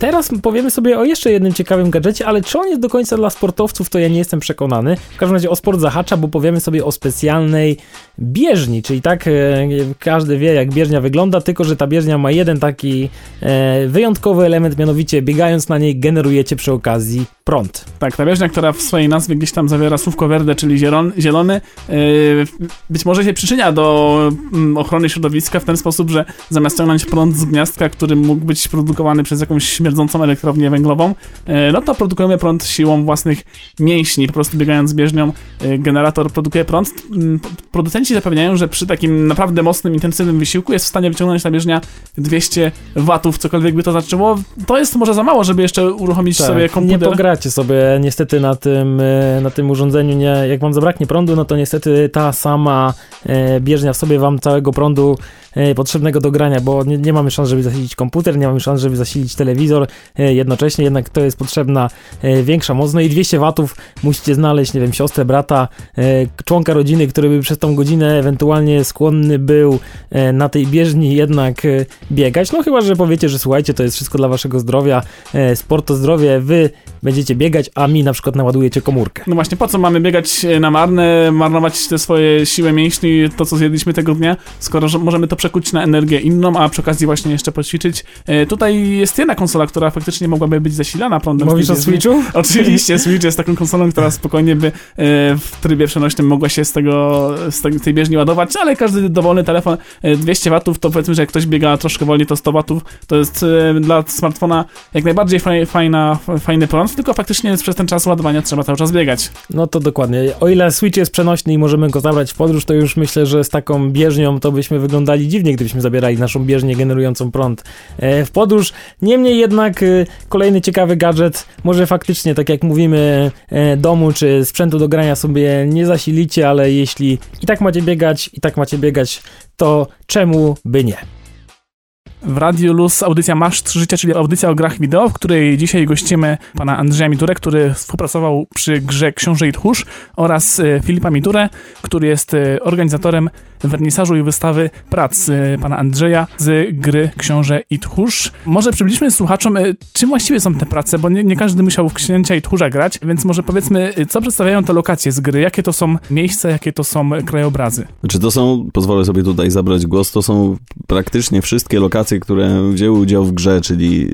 Teraz powiemy sobie o jeszcze jednym ciekawym gadżecie, ale czy on jest do końca dla sportowców, to ja nie jestem przekonany. W każdym razie o sport zahacza, bo powiemy sobie o specjalnej bieżni, czyli tak e, każdy wie jak bieżnia wygląda, tylko że ta bieżnia ma jeden taki e, wyjątkowy element, mianowicie biegając na niej generujecie przy okazji prąd. Tak, ta bieżnia, która w swojej nazwie gdzieś tam zawiera słówko verde, czyli zielon, zielony, yy, być może się przyczynia do mm, ochrony środowiska w ten sposób, że zamiast ciągnąć prąd z gniazdka, który mógł być produkowany przez jakąś śmierdzącą elektrownię węglową, yy, no to produkujemy prąd siłą własnych mięśni, po prostu biegając z bieżnią, yy, generator produkuje prąd. Yy, Producenci zapewniają, że przy takim naprawdę mocnym, intensywnym wysiłku jest w stanie wyciągnąć ta bieżnia 200 watów, cokolwiek by to znaczyło. To jest może za mało, żeby jeszcze uruchomić sobie Tak, nie komputer. pogracie sobie niestety na tym, e, na tym urządzeniu, nie, jak wam zabraknie prądu, no to niestety ta sama e, bieżnia w sobie wam całego prądu e, potrzebnego do grania, bo nie, nie mamy szans, żeby zasilić komputer, nie mamy szans, żeby zasilić telewizor, e, jednocześnie, jednak to jest potrzebna e, większa moc. No i 200 watów musicie znaleźć, nie wiem, siostrę, brata, e, członka rodziny, który by przez tą godzinę ewentualnie skłonny był e, na tej bieżni jednak e, biegać. No chyba, że powiecie, że słuchajcie, to jest wszystko dla waszego zdrowia, e, sport to zdrowie, wy będziecie biegać, a mi na przykład naładujecie komórkę. No właśnie, po co mamy biegać e, na marne, marnować te swoje siły mięśni, to co zjedliśmy tego dnia, skoro że możemy to przekuć na energię inną, a przy okazji właśnie jeszcze poćwiczyć. E, tutaj jest jedna konsola, która faktycznie mogłaby być zasilana prądem. Mówisz o. Switchu? *laughs* Oczywiście, Switch jest taką konsolą, która spokojnie by e, w trybie przenośnym mogła się z tego, z tej- bieżni ładować, ale każdy dowolny telefon e, 200 watów, to powiedzmy, że jak ktoś biega troszkę wolniej, to 100 watów, to jest e, dla smartfona jak najbardziej faj, fajna, fajny prąd, tylko faktycznie przez ten czas ładowania trzeba cały czas biegać. No to dokładnie. O ile Switch jest przenośny i możemy go zabrać w podróż, to już myślę, że z taką bieżnią to byśmy wyglądali dziwnie, gdybyśmy zabierali naszą bieżnię generującą prąd e, w podróż. Niemniej jednak e, kolejny ciekawy gadżet, może faktycznie, tak jak mówimy, e, domu czy sprzętu do grania sobie nie zasilicie, ale jeśli i tak macie biegać, i tak macie biegać, to czemu by nie? W Radiu Luz audycja Masz 3 Życia, czyli audycja o grach wideo, w której dzisiaj gościmy pana Andrzeja Miturę, który współpracował przy grze Książę i Tchórz oraz e, Filipa Miturę, który jest e, organizatorem wernisażu i wystawy prac e, pana Andrzeja z gry Książę i Tchórz. Może przybliżmy słuchaczom, czym właściwie są te prace, bo nie, nie każdy musiał w Księcia i Tchórza grać, więc może powiedzmy, co przedstawiają te lokacje z gry, jakie to są miejsca, jakie to są krajobrazy. Czy to są, pozwolę sobie tutaj zabrać głos, to są praktycznie wszystkie lokacje, które wzięły udział w grze, czyli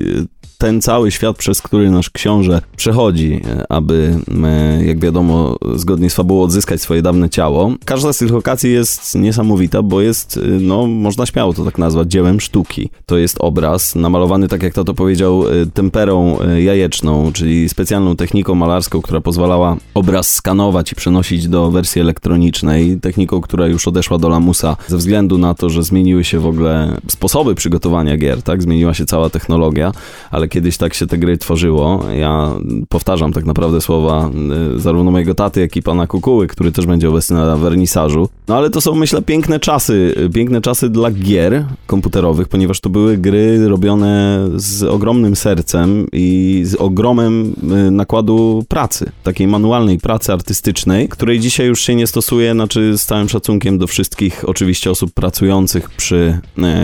ten cały świat, przez który nasz książę przechodzi, aby, e, jak wiadomo, zgodnie z fabułą odzyskać swoje dawne ciało. Każda z tych lokacji jest niesamowita, bo jest, e, no, można śmiało to tak nazwać, dziełem sztuki. To jest obraz namalowany, tak jak to powiedział, e, temperą e, jajeczną, czyli specjalną techniką malarską, która pozwalała obraz skanować i przenosić do wersji elektronicznej. Techniką, która już odeszła do lamusa ze względu na to, że zmieniły się w ogóle sposoby przygotowania gier, tak? Zmieniła się cała technologia, ale kiedyś tak się te gry tworzyło. Ja powtarzam tak naprawdę słowa y, zarówno mojego taty, jak i pana Kukuły, który też będzie obecny na wernisażu. No ale to są, myślę, piękne czasy, y, piękne czasy dla gier komputerowych, ponieważ to były gry robione z ogromnym sercem i z ogromem y, nakładu pracy, takiej manualnej pracy artystycznej, której dzisiaj już się nie stosuje, znaczy z całym szacunkiem do wszystkich oczywiście osób pracujących przy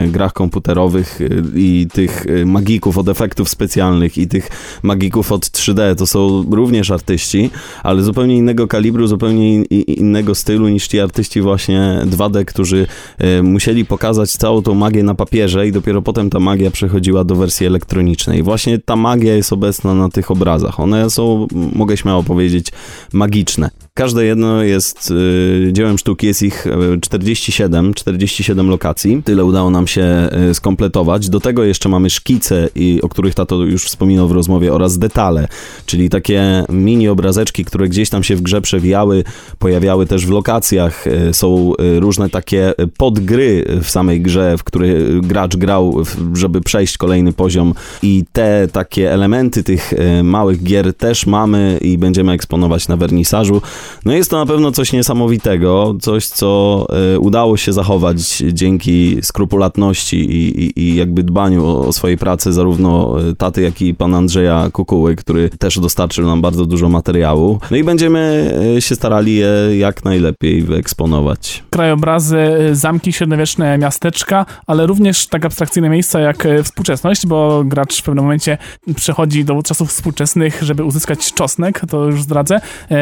grach komputerowych i tych magików od efektów specjalnych i tych magików od 3D, to są również artyści, ale zupełnie innego kalibru, zupełnie innego stylu niż ci artyści właśnie 2D, którzy e, musieli pokazać całą tą magię na papierze i dopiero potem ta magia przechodziła do wersji elektronicznej. Właśnie ta magia jest obecna na tych obrazach. One są, mogę śmiało powiedzieć, magiczne. Każde jedno jest y, dziełem sztuki, jest ich y, 47, 47 lokacji. Tyle udało nam się y, skompletować. Do tego jeszcze mamy szkice, i, o których tato już wspominał w rozmowie, oraz detale, czyli takie mini obrazeczki, które gdzieś tam się w grze przewijały, pojawiały też w lokacjach. Y, Są y, różne takie y, podgry w samej grze, w które gracz grał, żeby przejść kolejny poziom i te takie elementy tych małych gier też mamy i będziemy eksponować na wernisażu. No jest to na pewno coś niesamowitego, coś co e, udało się zachować dzięki skrupulatności i, i, i jakby dbaniu o, o swojej pracy zarówno e, taty, jak i pana Andrzeja Kukuły, który też dostarczył nam bardzo dużo materiału. No i będziemy e, się starali je jak najlepiej wyeksponować. krajobrazy, zamki, średniowieczne miasteczka, ale również tak abstrakcyjne miejsca jak współczesność, bo gracz w pewnym momencie przechodzi do czasów współczesnych, żeby uzyskać czosnek, to już zdradzę,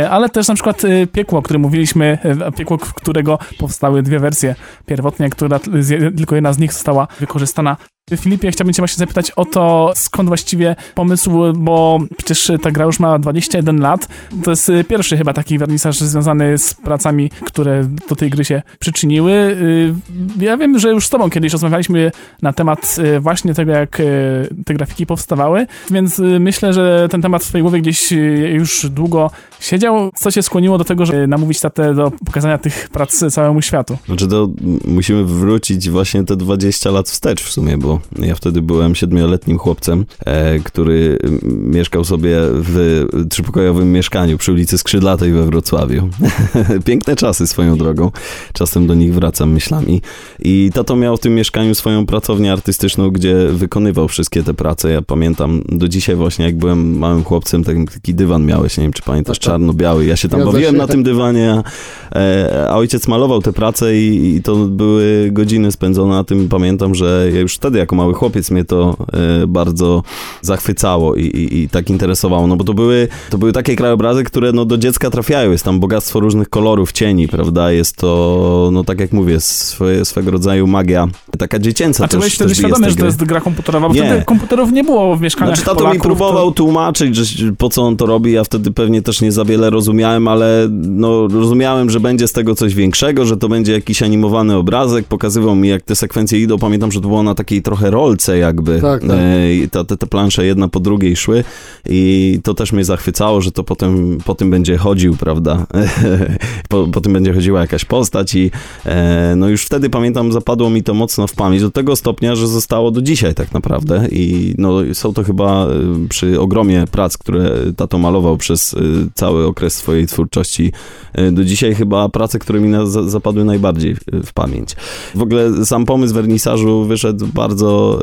ale też na przykład y, piekło, o którym mówiliśmy, y, piekło, którego powstały dwie wersje pierwotnie, która tylko jedna z nich została wykorzystana. Filipie, chciałbym cię właśnie zapytać o to, skąd właściwie pomysł, bo przecież ta gra już ma 21 lat. To jest y, pierwszy chyba taki wernisaż związany z pracami, które do tej gry się przyczyniły. Y, Ja wiem, że już z tobą kiedyś rozmawialiśmy na temat y, właśnie tego, jak te grafiki powstawały, więc myślę, że ten temat w twojej głowie gdzieś już długo siedział. Co cię skłoniło do tego, żeby namówić tatę do pokazania tych prac całemu światu? Znaczy to musimy wrócić właśnie te 20 lat wstecz w sumie, bo Ja wtedy byłem siedmioletnim chłopcem, e, który mieszkał sobie w trzypokojowym mieszkaniu przy ulicy Skrzydlatej we Wrocławiu. *laughs* Piękne czasy swoją drogą. Czasem do nich wracam myślami. I tato miał w tym mieszkaniu swoją pracownię artystyczną, gdzie wykonywał wszystkie te prace. Ja pamiętam do dzisiaj właśnie, jak byłem małym chłopcem, taki, taki dywan miałeś, nie wiem czy pamiętasz, Tak, tak. czarno-biały. Ja się tam Zgadza bawiłem na tak. tym dywanie, a, e, a ojciec malował te prace i, i to były godziny spędzone na tym. Pamiętam, że ja już wtedy jako mały chłopiec mnie to e, bardzo zachwycało i, i, i tak interesowało, no bo to były, to były takie krajobrazy, które no do dziecka trafiają. Jest tam bogactwo różnych kolorów, cieni, prawda? Jest to, no tak jak mówię, swoje, swego rodzaju magia, taka dziecięca A czy byłeś wtedy świadomy, że to jest gra komputerowa? Bo Nie. wtedy komputerów nie było w mieszkaniach Znaczy tato Polaków, mi próbował tłumaczyć, że po co on to robi, ja wtedy pewnie też nie za wiele rozumiałem, ale no rozumiałem, że będzie z tego coś większego, że to będzie jakiś animowany obrazek, pokazywał mi jak te sekwencje idą, pamiętam, że to było na takiej trochę rolce jakby, Tak, tak. E, ta, te, te plansze jedna po drugiej szły i to też mnie zachwycało, że to potem po tym będzie chodził, prawda, *laughs* po, po tym będzie chodziła jakaś postać i e, no już wtedy pamiętam, zapadło mi to mocno w pamięć, do tego stopnia, że zostało do dzisiaj tak naprawdę i no są to chyba e, przy ogromie prac, które tato malował przez e, cały okres swojej twórczości, do dzisiaj chyba prace, które mi na, za, zapadły najbardziej w, pamięć. W ogóle sam pomysł wernisażu wyszedł w bardzo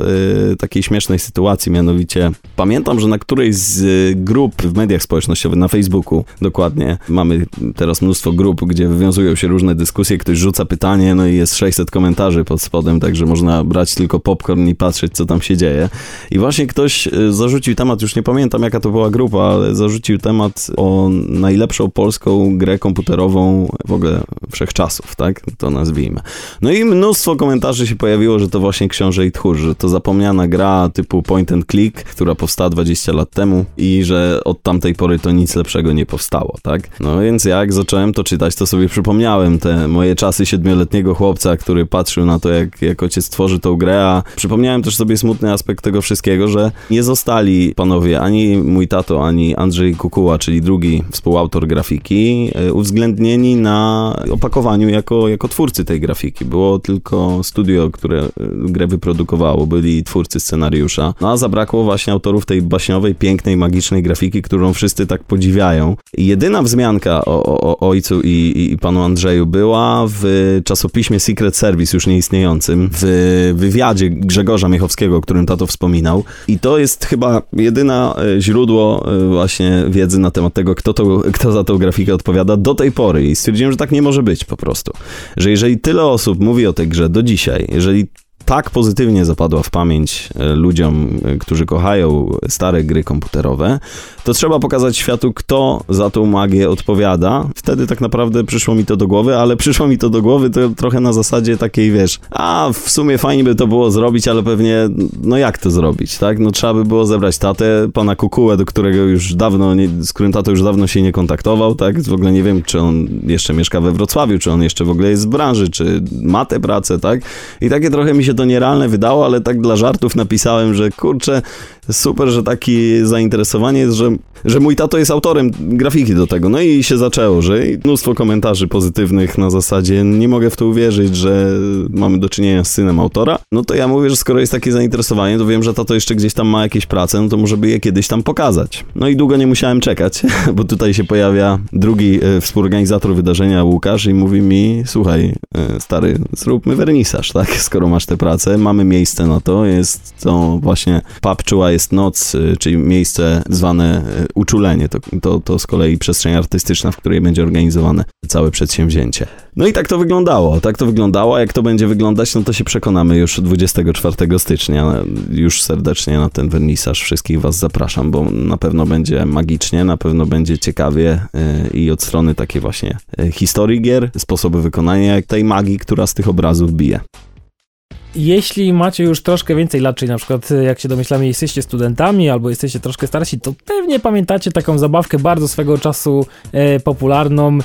e, takiej śmiesznej sytuacji, mianowicie pamiętam, że na którejś z e, grup w mediach społecznościowych, na Facebooku dokładnie, mamy teraz mnóstwo grup, gdzie wywiązują się różne dyskusje, ktoś rzuca pytanie, no i jest 600 komentarzy pod spodem, także można brać tylko popcorn i patrzeć, co tam się dzieje. I właśnie ktoś e, zarzucił temat, już nie pamiętam jaka to była grupa, ale zarzucił temat o najlepszą polską grę komputerową w ogóle wszechczasów, tak? To nazwijmy. No i mnóstwo komentarzy się pojawiło, że to właśnie Książę i Tchórz, że to zapomniana gra typu point and click, która powstała 20 lat temu i że od tamtej pory to nic lepszego nie powstało, tak? No więc jak zacząłem to czytać, to sobie przypomniałem te moje czasy siedmioletniego chłopca, który patrzył na to, jak, jak ojciec tworzy tą grę, a przypomniałem też sobie smutny aspekt tego wszystkiego, że nie zostali panowie, ani mój tato, ani Andrzej Kukuła, czyli drugi współautor grafiki, e, uwzględnieni na opakowaniu jako, jako twórcy tej grafiki. Było tylko studio, które e, grę wyprodukowało, byli twórcy scenariusza, no a zabrakło właśnie autorów tej baśniowej, pięknej, magicznej grafiki, którą wszyscy tak podziwiają. I jedyna wzmianka o, o, o ojcu i, i, i panu Andrzeju była w czasopiśmie Secret Service, już nieistniejącym, w wywiadzie Grzegorza Miechowskiego, o którym tato wspominał. I to jest chyba jedyna e, źródło e, właśnie wiedzy na temat tego, kto, to, kto za tą grafikę odpowiada do tej pory. I stwierdziłem, że tak nie może być po prostu. Że jeżeli tyle osób mówi o tej grze do dzisiaj, jeżeli tak pozytywnie zapadła w pamięć e, ludziom, e, którzy kochają stare gry komputerowe, to trzeba pokazać światu, kto za tą magię odpowiada. Wtedy tak naprawdę przyszło mi to do głowy, ale przyszło mi to do głowy to trochę na zasadzie takiej, wiesz, a w sumie fajnie by to było zrobić, ale pewnie, no jak to zrobić, tak? No trzeba by było zebrać tatę, pana Kukułę, do którego już dawno, nie, z którym tato już dawno się nie kontaktował, tak? W ogóle nie wiem, czy on jeszcze mieszka we Wrocławiu, czy on jeszcze w ogóle jest w branży, czy ma tę pracę, tak? I takie trochę mi się to nierealne wydało, ale tak dla żartów napisałem, że kurczę, super, że takie zainteresowanie jest, że, że mój tato jest autorem grafiki do tego. No i się zaczęło, że mnóstwo komentarzy pozytywnych na zasadzie nie mogę w to uwierzyć, że mamy do czynienia z synem autora. No to ja mówię, że skoro jest takie zainteresowanie, to wiem, że tato jeszcze gdzieś tam ma jakieś prace, no to może by je kiedyś tam pokazać. No i długo nie musiałem czekać, *laughs* bo tutaj się pojawia drugi e, współorganizator wydarzenia, Łukasz, i mówi mi, słuchaj, e, stary, zróbmy wernisaż, tak? Skoro masz tę pracę, mamy miejsce na to, jest to właśnie pub Czuła jest noc, y, czyli miejsce zwane y, uczulenie. To, to, to z kolei przestrzeń artystyczna, w której będzie organizowane całe przedsięwzięcie. No i tak to wyglądało. Tak to wyglądało. Jak to będzie wyglądać, no to się przekonamy już 24 stycznia. Już serdecznie na ten wernisaż wszystkich was zapraszam, bo na pewno będzie magicznie, na pewno będzie ciekawie y, i od strony takiej właśnie historii gier, sposobu wykonania tej magii, która z tych obrazów bije. Jeśli macie już troszkę więcej lat, czyli na przykład e, jak się domyślamy jesteście studentami albo jesteście troszkę starsi, to pewnie pamiętacie taką zabawkę bardzo swego czasu e, popularną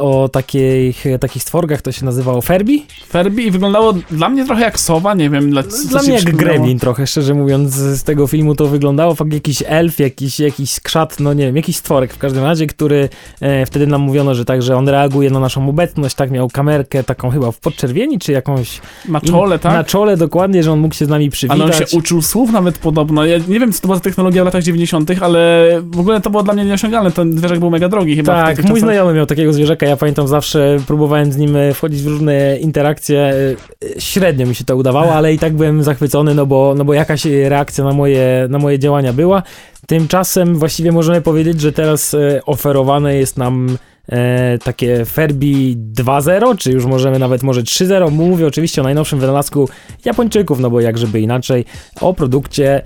o takich, takich stworgach, to się nazywało Ferbi? Ferbi i wyglądało dla mnie trochę jak sowa, nie wiem. Dla, Dla mnie jak gremlin trochę, szczerze mówiąc, z tego filmu to wyglądało. Fakt jakiś elf, jakiś, jakiś skrzat, no nie wiem, jakiś stworek w każdym razie, który e, wtedy nam mówiono, że tak, że on reaguje na naszą obecność, tak miał kamerkę taką chyba w podczerwieni, czy jakąś... Na czole, tak? Na czole dokładnie, że on mógł się z nami przywitać. Ale on się uczył słów nawet podobno. Ja nie wiem, co to była technologia w latach 90., ale w ogóle to było dla mnie nieosiągalne. Ten zwierzak był mega drogi chyba. Tak, mój czasach. znajomy miał takiego zwierzaka, ja pamiętam zawsze próbowałem z nim e, wchodzić w różne interakcje, e, średnio mi się to udawało, ale i tak byłem zachwycony, no bo, no bo jakaś reakcja na moje, na moje działania była. Tymczasem właściwie możemy powiedzieć, że teraz e, oferowane jest nam e, takie Ferbi 2.0, czy już możemy nawet może 3.0. Mówię oczywiście o najnowszym wynalazku Japończyków, no bo jak żeby inaczej, o produkcie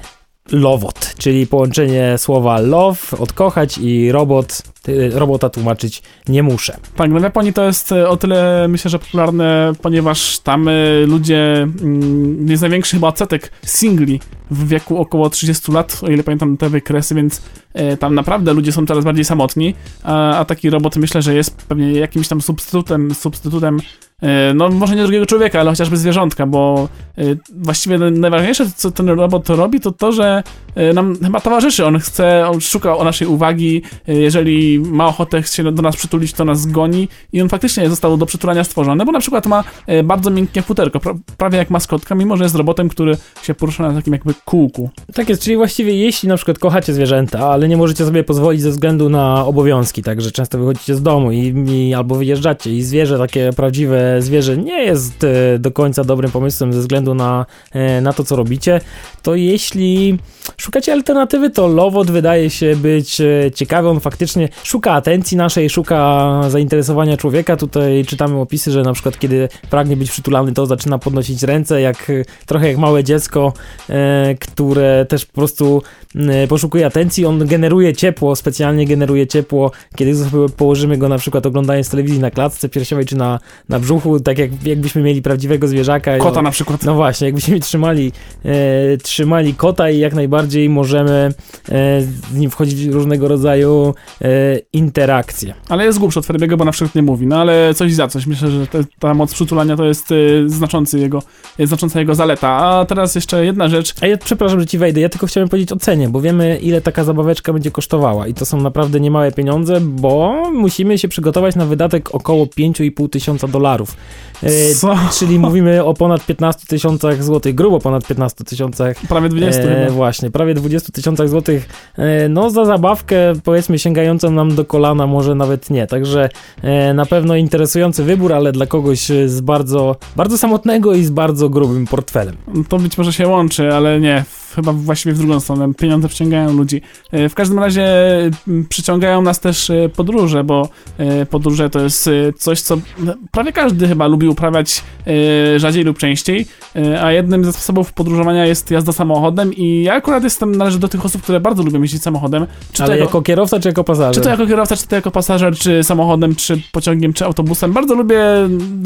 Lovot, czyli połączenie słowa love, odkochać i robot, robota tłumaczyć nie muszę. Tak, no w Japonii to jest e, o tyle myślę, że popularne, ponieważ tam e, ludzie, mm, jest największy chyba odsetek singli w wieku około 30 lat, o ile pamiętam te wykresy, więc e, tam naprawdę ludzie są coraz bardziej samotni, a, a taki robot myślę, że jest pewnie jakimś tam substytutem, substytutem no może nie drugiego człowieka, ale chociażby zwierzątka, bo e, właściwie najważniejsze, co ten robot robi, to to, że e, nam chyba towarzyszy, on chce, on szuka o naszej uwagi, e, jeżeli ma ochotę się do nas przytulić, to nas goni i on faktycznie został do przytulania stworzony, bo na przykład ma e, bardzo miękkie futerko, pra, prawie jak maskotka, mimo że jest robotem, który się porusza na takim jakby kółku. Tak jest, czyli właściwie jeśli na przykład kochacie zwierzęta, ale nie możecie sobie pozwolić ze względu na obowiązki, także często wychodzicie z domu i, i albo wyjeżdżacie i zwierzę, takie prawdziwe zwierzę nie jest e, do końca dobrym pomysłem ze względu na, e, na to, co robicie, to jeśli szukacie alternatywy, to Lowot wydaje się być e, ciekawy, on faktycznie szuka atencji naszej, szuka zainteresowania człowieka, tutaj czytamy opisy, że na przykład kiedy pragnie być przytulany, to zaczyna podnosić ręce, jak trochę jak małe dziecko, które też po prostu poszukuje atencji. On generuje ciepło, specjalnie generuje ciepło, kiedy położymy go na przykład oglądając telewizji na klatce piersiowej czy na, na brzuchu, tak jak, jakbyśmy mieli prawdziwego zwierzaka. Kota no, na przykład. no właśnie, jakbyśmy trzymali, e, trzymali kota i jak najbardziej możemy e, z nim wchodzić w różnego rodzaju e, interakcje. Ale jest głupszy od Ferbiego, bo na przykład nie mówi, no ale coś za coś. Myślę, że te, ta moc przytulania to jest y, znaczący jego, jest znacząca jego zaleta. A teraz jeszcze jedna rzecz. A ja przepraszam, że ci wejdę, ja tylko chciałem powiedzieć o cenie, bo wiemy ile taka zabaweczka będzie kosztowała i to są naprawdę niemałe pieniądze, bo musimy się przygotować na wydatek około 5,5 tysiąca dolarów. E, Co? Czyli mówimy o ponad 15 tysiącach złotych, grubo ponad 15 tysiącach Prawie 20 E, właśnie, prawie 20 tysiącach złotych. E, no za zabawkę, powiedzmy, sięgającą nam do kolana, może nawet nie. Także e, na pewno interesujący wybór, ale dla kogoś z bardzo, bardzo samotnego i z bardzo grubym portfelem. To być może się łączy, ale nie. Chyba właściwie w drugą stronę. Pieniądze przyciągają ludzi. E, W każdym razie przyciągają nas też e, podróże, bo podróże to jest coś, co no, prawie każdy chyba lubi uprawiać e, rzadziej lub częściej, e, a jednym ze sposobów podróżowania jest jazda samochodem i ja akurat jestem, należę do tych osób, które bardzo lubią jeździć samochodem. Czy ale to jako kierowca, czy jako pasażer? Czy to jako kierowca, czy to jako pasażer, czy samochodem, czy pociągiem, czy autobusem. Bardzo lubię,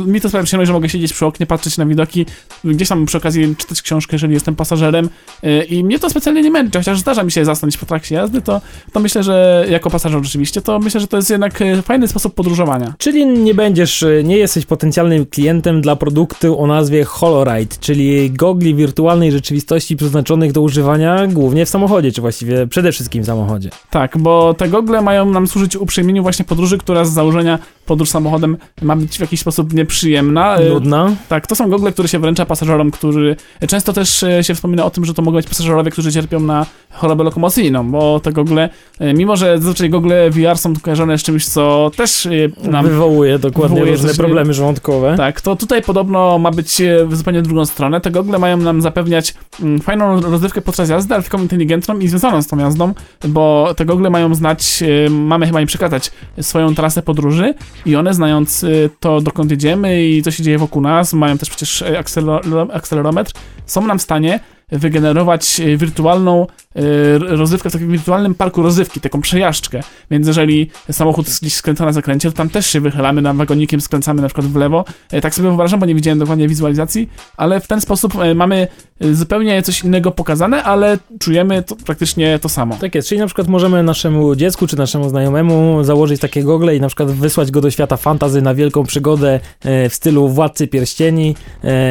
mi to sprawia przyjemność, że mogę siedzieć przy oknie, patrzeć na widoki, gdzieś tam przy okazji czytać książkę, jeżeli jestem pasażerem yy, i mnie to specjalnie nie męczy, chociaż zdarza mi się zasnąć po trakcie jazdy, to, to myślę, że jako pasażer rzeczywiście, to myślę, że to jest jednak yy, fajny sposób podróżowania. Czyli nie będziesz, nie jesteś potencjalnym klientem dla produktu o nazwie HoloRide, czyli gogli wirtualnej rzeczywistości przeznaczonych do używania głównie w samochodzie, czy właściwie przede wszystkim w samochodzie. Tak, bo te gogle mają nam służyć uprzejmieniu właśnie podróży, która z założenia podróż samochodem ma być w jakiś sposób nieprzyjemna. Yy, Nudna. Tak, to są gogle, które się wręcza pasażerom, którzy. Często też e, się wspomina o tym, że to mogą być pasażerowie, którzy cierpią na chorobę lokomocyjną, bo te gogle, e, mimo że zazwyczaj gogle VR są kojarzone z czymś, co też e, nam. Wywołuje dokładnie wywołuje różne coś- problemy żołądkowe. Tak, to tutaj podobno ma być e, w zupełnie drugą stronę. Te gogle mają nam zapewniać mm, fajną rozrywkę podczas jazdy, ale taką inteligentną i związaną z tą jazdą, bo te gogle mają znać, e, mamy chyba im przekazać swoją trasę podróży i one znając e, to, dokąd jedziemy i co się dzieje wokół nas, mają też przecież akselero- akcelerometr, są nam w stanie wygenerować e, wirtualną e, rozrywkę w takim wirtualnym parku rozrywki, taką przejażdżkę. Więc jeżeli samochód gdzieś skręca na zakręcie, to tam też się wychylamy na wagonikiem, skręcamy na przykład w lewo. E, Tak sobie wyobrażam, bo nie widziałem dokładnie wizualizacji, ale w ten sposób mamy zupełnie coś innego pokazane, ale czujemy to, praktycznie to samo. Tak jest, czyli na przykład możemy naszemu dziecku czy naszemu znajomemu założyć takie gogle i na przykład wysłać go do świata fantazy na wielką przygodę w stylu Władcy Pierścieni,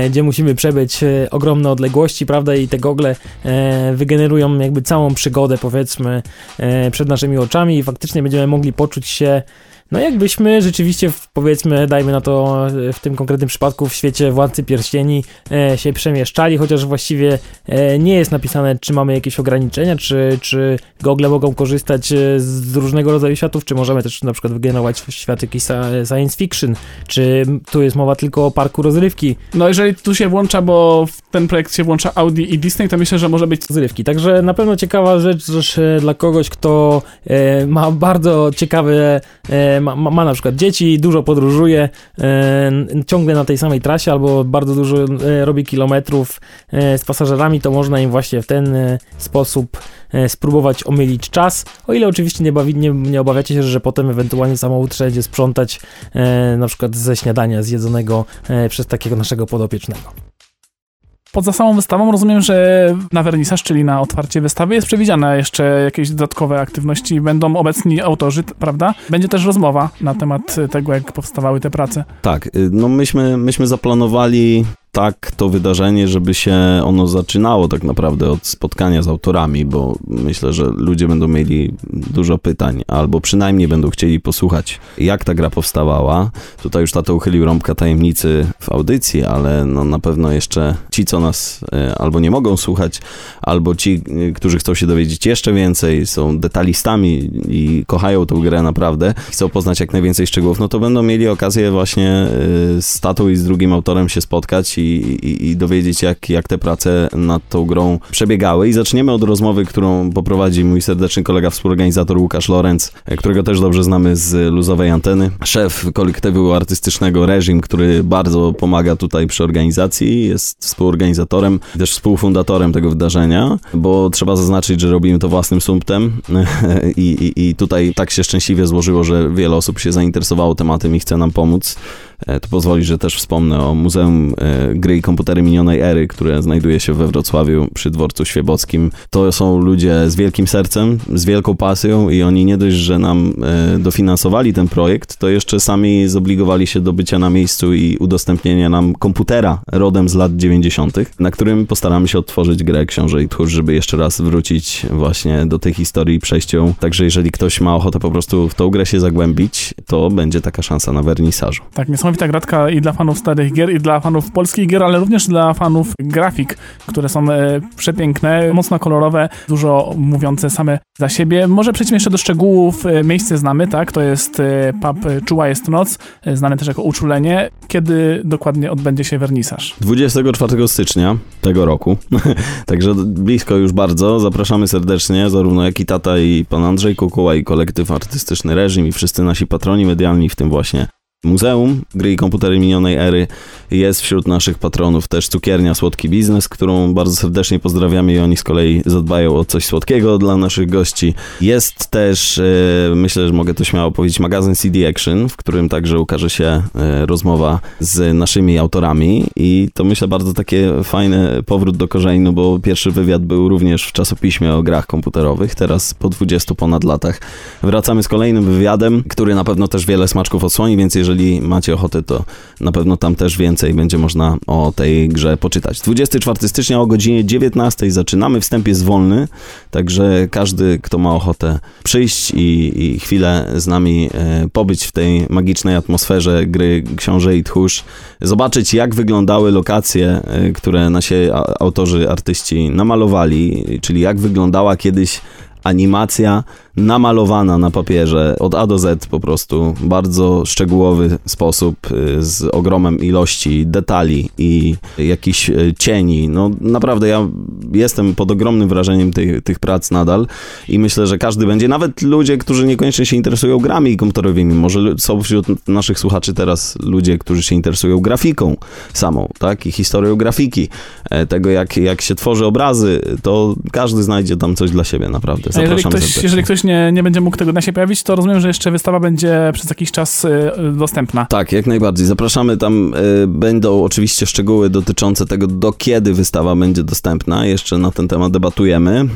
gdzie musimy przebyć ogromne odległości, prawda, i te gogle e, wygenerują jakby całą przygodę, powiedzmy, e, przed naszymi oczami i faktycznie będziemy mogli poczuć się no jakbyśmy rzeczywiście, w, powiedzmy, dajmy na to e, w tym konkretnym przypadku w świecie Władcy Pierścieni e, się przemieszczali, chociaż właściwie e, nie jest napisane, czy mamy jakieś ograniczenia, czy, czy gogle mogą korzystać e, z różnego rodzaju światów, czy możemy też na przykład wygenerować świat jakiś sci- science fiction, czy tu jest mowa tylko o parku rozrywki No jeżeli tu się włącza, bo w ten projekt się włącza Audi i Disney, to myślę, że może być rozrywki. Także na pewno ciekawa rzecz też dla kogoś, kto e, ma bardzo ciekawe, e, ma, ma, na przykład dzieci, dużo podróżuje, e, ciągle na tej samej trasie albo bardzo dużo e, robi kilometrów e, z pasażerami, to można im właśnie w ten sposób spróbować omylić czas, o ile oczywiście nie, bawi, nie, nie obawiacie się, że potem ewentualnie samochód trzeba będzie sprzątać na przykład ze śniadania zjedzonego przez takiego naszego podopiecznego. Poza samą wystawą rozumiem, że na wernisaż, czyli na otwarcie wystawy jest przewidziane jeszcze jakieś dodatkowe aktywności. Będą obecni autorzy, prawda? Będzie też rozmowa na temat tego, jak powstawały te prace. Tak, y, no myśmy, myśmy zaplanowali tak to wydarzenie, żeby się ono zaczynało tak naprawdę od spotkania z autorami, bo myślę, że ludzie będą mieli dużo pytań, albo przynajmniej będą chcieli posłuchać, jak ta gra powstawała. Tutaj już tato uchylił rąbka tajemnicy w audycji, ale no na pewno jeszcze ci, co nas y, albo nie mogą słuchać, albo ci, y, którzy chcą się dowiedzieć jeszcze więcej, są detalistami i kochają tę grę naprawdę, chcą poznać jak najwięcej szczegółów, no to będą mieli okazję właśnie y, z tatą i z drugim autorem się spotkać i, i, i dowiedzieć, jak, jak te prace nad tą grą przebiegały. I zaczniemy od rozmowy, którą poprowadzi mój serdeczny kolega, współorganizator Łukasz Lorenz, y, którego też dobrze znamy z luzowej anteny, szef kolektywu artystycznego Reżim, który bardzo pomaga tutaj przy organizacji, jest współorganizatorem, też współfundatorem tego wydarzenia, bo trzeba zaznaczyć, że robimy to własnym sumptem *laughs* i, i, i tutaj tak się szczęśliwie złożyło, że wiele osób się zainteresowało tematem i chce nam pomóc. E, To pozwoli, że też wspomnę o Muzeum e, Gry i Komputery Minionej Ery, które znajduje się we Wrocławiu przy dworcu świebockim. To są ludzie z wielkim sercem, z wielką pasją i oni nie dość, że nam e, dofinansowali ten projekt, to jeszcze sami zobligowali się do bycia na miejscu i udostępnienia nam komputera rodem z lat 90., na którym postaramy się odtworzyć grę Książę i Tchórz, żeby jeszcze raz wrócić właśnie do tej historii i przejść ją. Także jeżeli ktoś ma ochotę po prostu w tą grę się zagłębić, to będzie taka szansa na wernisażu. Tak, niesamowita gratka i dla fanów starych gier, i dla fanów polskich gier, ale również dla fanów grafik, które są e, przepiękne, mocno kolorowe, dużo mówiące same za siebie. Może przejdźmy jeszcze do szczegółów. E, Miejsce znamy, tak? To jest e, pub e, Czuła jest noc, znane też jako Uczulenie. Kiedy dokładnie odbędzie się wernisaż? 24 stycznia tego roku, *laughs* także blisko już bardzo. Zapraszamy serdecznie, zarówno jak i tata, i pan Andrzej Kukuła, i kolektyw artystyczny Reżim, i wszyscy nasi patroni medialni, w tym właśnie Muzeum Gry i Komputery Minionej Ery. Jest wśród naszych patronów też cukiernia Słodki Biznes, którą bardzo serdecznie pozdrawiamy i oni z kolei zadbają o coś słodkiego dla naszych gości. Jest też, e, myślę, że mogę to śmiało powiedzieć, magazyn CD Action, w którym także ukaże się e, rozmowa z naszymi autorami i to myślę bardzo takie fajny powrót do korzeni, no bo pierwszy wywiad był również w czasopiśmie o grach komputerowych, teraz po 20 ponad latach wracamy z kolejnym wywiadem, który na pewno też wiele smaczków odsłoni, więc jeżeli macie ochotę, to na pewno tam też więcej będzie można o tej grze poczytać. 24 stycznia o godzinie 19 zaczynamy, wstęp jest wolny, także każdy, kto ma ochotę przyjść i, i chwilę z nami e, pobyć w tej magicznej atmosferze gry Książę i Tchórz, zobaczyć jak wyglądały lokacje, e, które nasi autorzy, artyści namalowali, czyli jak wyglądała kiedyś animacja namalowana na papierze od A do Z po prostu, bardzo szczegółowy sposób, y, z ogromem ilości detali i jakichś y, cieni. No naprawdę ja jestem pod ogromnym wrażeniem tych, tych prac nadal i myślę, że każdy będzie, nawet ludzie, którzy niekoniecznie się interesują grami komputerowymi, może są wśród naszych słuchaczy teraz ludzie, którzy się interesują grafiką samą, tak, i historią grafiki, e, tego jak, jak się tworzy obrazy, to każdy znajdzie tam coś dla siebie, naprawdę. A jeżeli Zapraszam ktoś, serdecznie. jeżeli ktoś nie, nie będzie mógł tego dnia się pojawić, to rozumiem, że jeszcze wystawa będzie przez jakiś czas y, dostępna. Tak, jak najbardziej. Zapraszamy tam. y, będą oczywiście szczegóły dotyczące tego, do kiedy wystawa będzie dostępna. Jeszcze na ten temat debatujemy,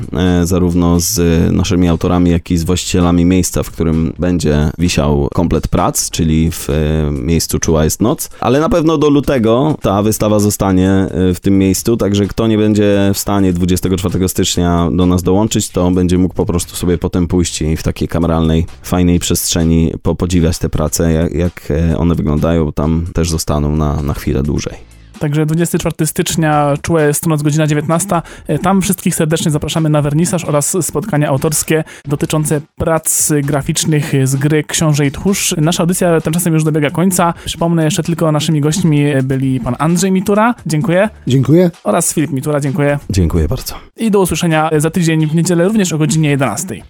y, zarówno z naszymi autorami, jak i z właścicielami miejsca, w którym będzie wisiał komplet prac, czyli w miejscu Czuła jest noc. Ale na pewno do lutego ta wystawa zostanie w tym miejscu, także kto nie będzie w stanie 24 stycznia do nas dołączyć, to będzie mógł po prostu sobie potem pójść i w takiej kameralnej, fajnej przestrzeni po- podziwiać te prace, jak, jak e, one wyglądają. Tam też zostaną na, na chwilę dłużej. Także 24 stycznia, czułe jest noc, godzina 19. E, Tam wszystkich serdecznie zapraszamy na wernisaż oraz spotkania autorskie dotyczące prac graficznych z gry Książę i Tchórz. Nasza audycja tymczasem już dobiega końca. Przypomnę jeszcze tylko naszymi gośćmi byli pan Andrzej Mitura, dziękuję, Dziękuję. oraz Filip Mitura, dziękuję. Dziękuję bardzo. I do usłyszenia za tydzień w niedzielę również o godzinie 11.